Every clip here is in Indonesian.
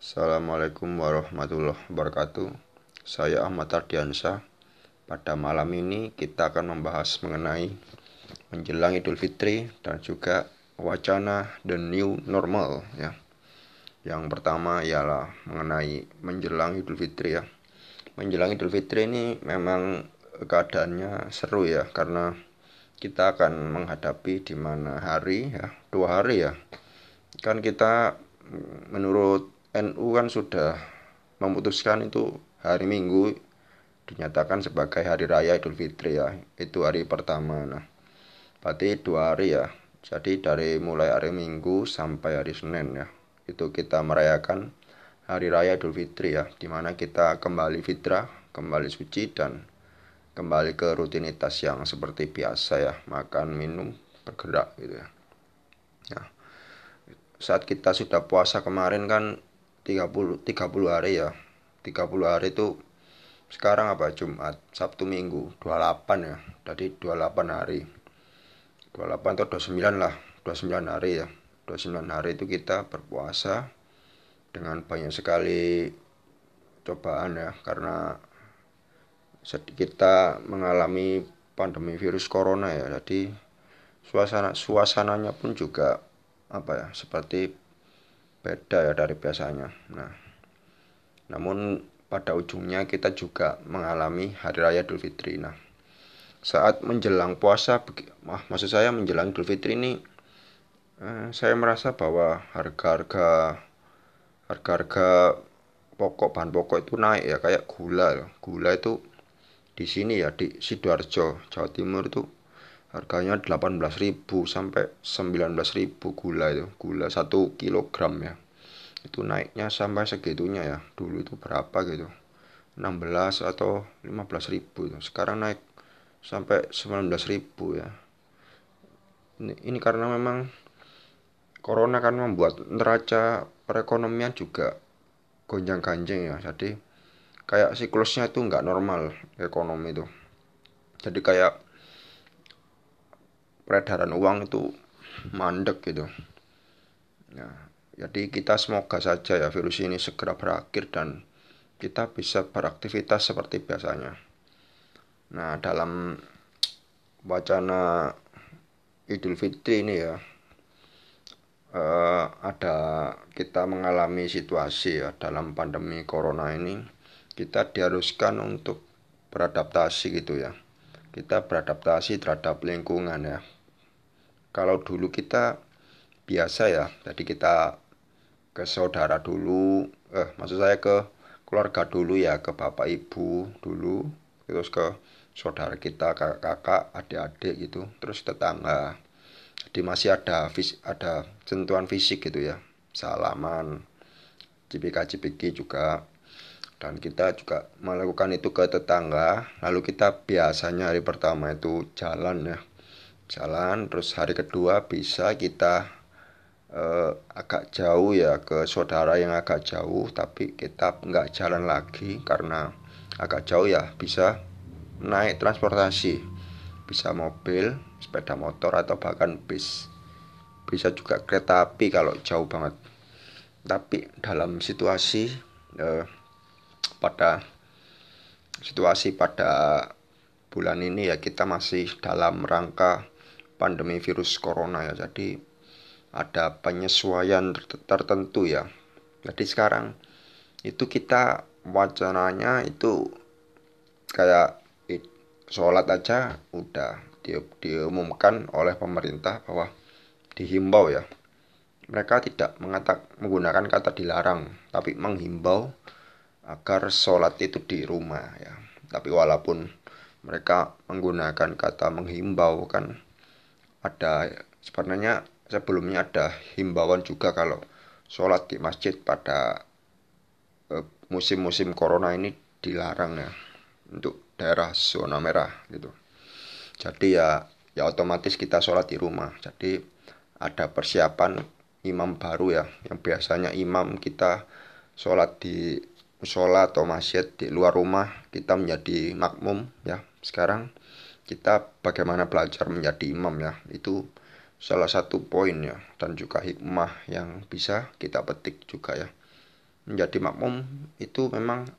Assalamualaikum warahmatullahi wabarakatuh. Saya Ahmad Ardiansyah. Pada malam ini kita akan membahas mengenai menjelang Idul Fitri dan juga wacana the new normal ya. Yang pertama ialah mengenai menjelang Idul Fitri ya. Menjelang Idul Fitri ini memang keadaannya seru ya karena kita akan menghadapi di mana hari ya, dua hari ya. Kan kita menurut NU kan sudah memutuskan itu hari Minggu dinyatakan sebagai hari raya Idul Fitri ya. Itu hari pertama. Nah berarti dua hari ya. Jadi dari mulai hari Minggu sampai hari Senin ya itu kita merayakan hari raya Idul Fitri ya di mana kita kembali fitrah kembali suci dan kembali ke rutinitas yang seperti biasa ya makan minum bergerak gitu ya. Nah saat kita sudah puasa kemarin kan 30 30 hari ya. 30 hari itu sekarang apa? Jumat Sabtu Minggu 28 ya. Jadi 28 hari. 28 atau 29 lah. 29 hari ya. 29 hari itu kita berpuasa dengan banyak sekali cobaan ya. Karena kita mengalami pandemi virus corona ya. Jadi suasana suasananya pun juga apa ya? Seperti beda ya dari biasanya. Nah, namun pada ujungnya kita juga mengalami hari raya Idul Fitri. Nah, saat menjelang puasa, ah, maksud saya menjelang Idul Fitri ini, eh, saya merasa bahwa harga-harga harga-harga pokok bahan pokok itu naik ya kayak gula gula itu di sini ya di sidoarjo Jawa Timur itu harganya 18.000 sampai 19.000 gula itu. Gula 1 kilogram ya. Itu naiknya sampai segitunya ya. Dulu itu berapa gitu? 16 atau 15.000 itu. Sekarang naik sampai 19.000 ya. Ini, ini karena memang corona kan membuat neraca perekonomian juga gonjang ganjing ya. Jadi kayak siklusnya itu nggak normal ekonomi itu. Jadi kayak peredaran uang itu mandek gitu. Ya jadi kita semoga saja ya virus ini segera berakhir dan kita bisa beraktivitas seperti biasanya. Nah dalam wacana Idul Fitri ini ya uh, ada kita mengalami situasi ya dalam pandemi corona ini kita diharuskan untuk beradaptasi gitu ya. Kita beradaptasi terhadap lingkungan ya kalau dulu kita biasa ya jadi kita ke saudara dulu eh maksud saya ke keluarga dulu ya ke bapak ibu dulu terus ke saudara kita kakak-kakak adik-adik gitu terus tetangga. Jadi masih ada ada sentuhan fisik gitu ya salaman cipika-cipiki juga. Dan kita juga melakukan itu ke tetangga lalu kita biasanya hari pertama itu jalan ya jalan terus hari kedua bisa kita uh, agak jauh ya ke saudara yang agak jauh tapi kita nggak jalan lagi karena agak jauh ya bisa naik transportasi bisa mobil sepeda motor atau bahkan bis. Bisa juga kereta api kalau jauh banget. Tapi dalam situasi uh, pada situasi pada bulan ini ya kita masih dalam rangka pandemi virus corona ya. Jadi ada penyesuaian tertentu ya. Jadi sekarang itu kita wacananya itu kayak sholat aja udah di, diumumkan oleh pemerintah bahwa dihimbau ya. Mereka tidak mengatak, menggunakan kata dilarang tapi menghimbau agar sholat itu di rumah ya. Tapi walaupun mereka menggunakan kata menghimbau kan ada sebenarnya sebelumnya ada himbauan juga kalau sholat di masjid pada eh, musim-musim corona ini dilarang ya untuk daerah zona merah gitu. Jadi ya ya otomatis kita sholat di rumah. Jadi ada persiapan imam baru ya yang biasanya imam kita sholat di musola atau masjid di luar rumah kita menjadi makmum ya sekarang kita bagaimana belajar menjadi imam ya. Itu salah satu poin ya. Dan juga hikmah yang bisa kita petik juga ya. Menjadi makmum itu memang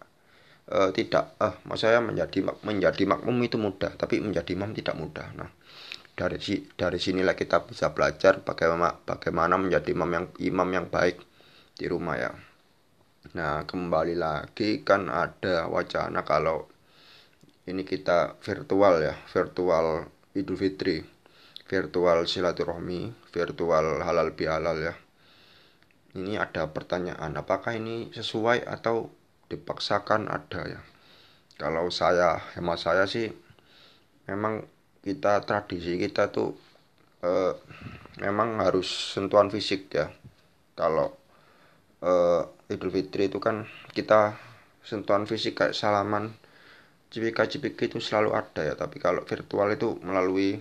uh, tidak uh, maksud saya menjadi menjadi makmum itu mudah tapi menjadi imam tidak mudah. Nah dari dari sinilah kita bisa belajar bagaimana bagaimana menjadi imam yang imam yang baik di rumah ya. Nah kembali lagi kan ada wacana kalau ini kita virtual ya virtual Idul Fitri virtual silaturahmi virtual halal bihalal ya. Ini ada pertanyaan apakah ini sesuai atau dipaksakan? Ada ya. Kalau saya hemat saya sih memang kita tradisi kita tuh eh, memang harus sentuhan fisik ya. Kalau eh, Idul Fitri itu kan kita sentuhan fisik kayak salaman cipika-cipiki itu selalu ada ya. Tapi kalau virtual itu melalui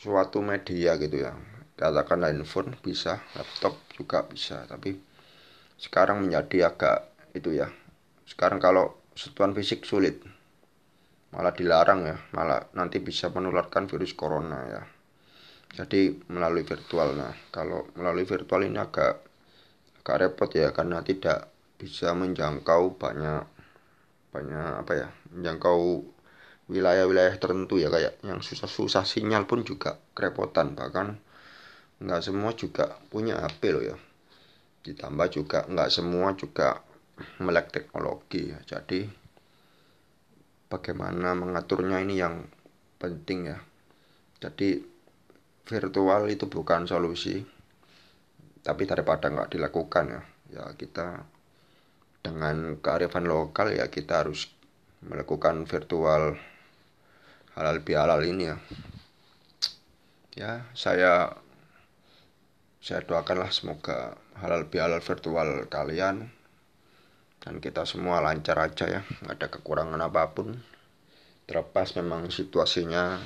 suatu media gitu ya. Katakan handphone bisa laptop juga bisa. Tapi sekarang menjadi agak itu ya. Sekarang kalau sentuhan fisik sulit. Malah dilarang ya. Malah nanti bisa menularkan virus corona ya. Jadi melalui virtual. Nah kalau melalui virtual ini agak agak repot ya. Karena tidak bisa menjangkau banyak banyak apa ya menjangkau wilayah-wilayah tertentu ya kayak yang susah-susah sinyal pun juga kerepotan bahkan nggak semua juga punya HP loh ya. Ditambah juga nggak semua juga melek teknologi ya. Jadi bagaimana mengaturnya ini yang penting ya. Jadi virtual itu bukan solusi tapi daripada nggak dilakukan ya. Ya kita dengan kearifan lokal ya kita harus melakukan virtual halal bihalal ini ya. Ya saya saya doakanlah semoga halal bihalal virtual kalian dan kita semua lancar aja ya nggak ada kekurangan apa pun. Terlepas memang situasinya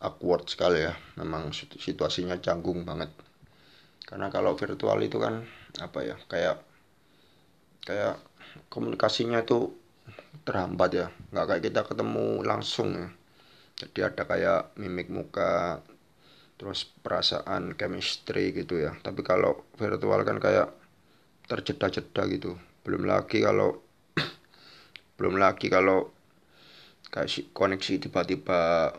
awkward sekali ya memang situasinya canggung banget. Karena kalau virtual itu kan apa ya kayak kayak komunikasinya itu terhambat ya. Nggak kayak kita ketemu langsung ya. Jadi ada kayak mimik muka terus perasaan chemistry gitu ya. Tapi kalau virtual kan kayak terjeda-jeda gitu. Belum lagi kalau belum lagi kalau kayak koneksi tiba-tiba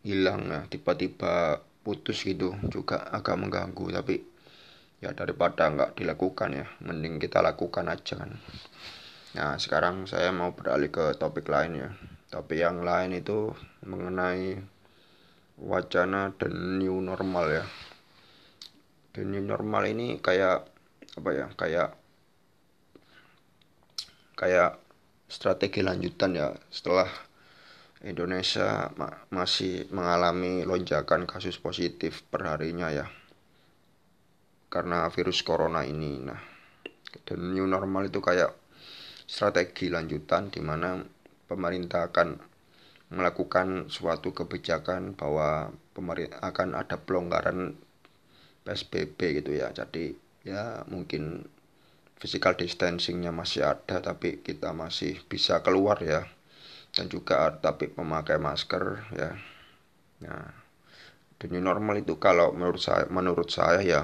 hilang ya tiba-tiba putus gitu juga agak mengganggu. Tapi ya daripada nggak dilakukan ya mending kita lakukan aja kan. Nah sekarang saya mau beralih ke topik lain ya. Topik yang lain itu mengenai wacana dan new normal ya. The new normal ini kayak apa ya kayak kayak strategi lanjutan ya. Setelah Indonesia ma masih mengalami lonjakan kasus positif perharinya ya karena virus corona ini nah dan new normal itu kayak strategi lanjutan di mana pemerintah akan melakukan suatu kebijakan bahwa pemerintah akan ada pelonggaran PSBB gitu ya. Jadi ya mungkin physical distancingnya masih ada tapi kita masih bisa keluar ya dan juga tapi memakai masker ya. Nah, dunia normal itu kalau menurut saya menurut saya ya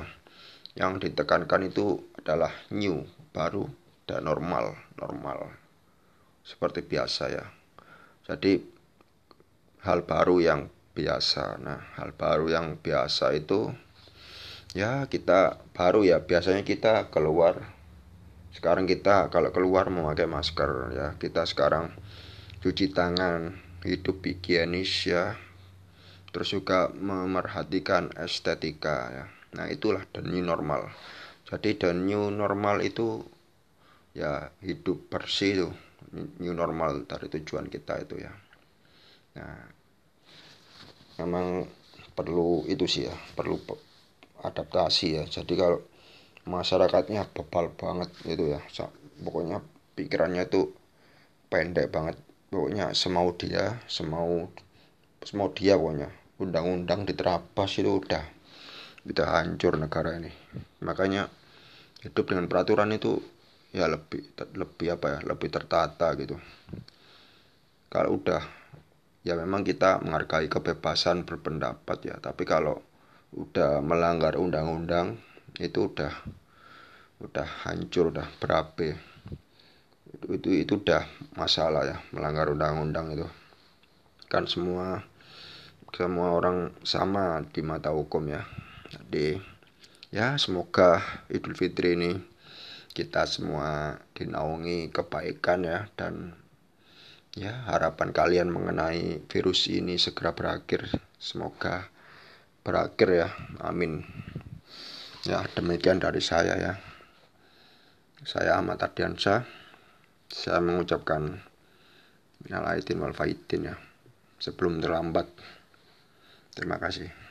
yang ditekankan itu adalah new baru dan normal normal. Seperti biasa ya. Jadi hal baru yang biasa. Nah, hal baru yang biasa itu ya kita baru ya. Biasanya kita keluar. Sekarang kita kalau keluar memakai masker ya. Kita sekarang cuci tangan hidup higienis ya. Terus juga memerhatikan estetika ya nah itulah the new normal. Jadi the new normal itu ya hidup bersih itu. New normal dari tujuan kita itu ya. Nah memang perlu itu sih ya. Perlu adaptasi ya. Jadi kalau masyarakatnya bebal banget gitu ya. Pokoknya pikirannya itu pendek banget. Pokoknya semau dia semau semau dia pokoknya. Undang-undang diterabas itu udah udah hancur negara ini. Makanya hidup dengan peraturan itu ya lebih lebih apa ya lebih tertata gitu. Kalau udah ya memang kita menghargai kebebasan berpendapat ya. Tapi kalau udah melanggar undang-undang itu udah udah hancur udah berabe. Itu itu itu udah masalah ya melanggar undang-undang itu. Kan semua semua orang sama di mata hukum ya jadi ya semoga Idul Fitri ini kita semua dinaungi kebaikan ya dan ya harapan kalian mengenai virus ini segera berakhir. Semoga berakhir ya. Amin. Ya demikian dari saya ya. Saya Ahmad Ardiansyah. Saya mengucapkan minal aidin wal faidin ya. Sebelum terlambat. Terima kasih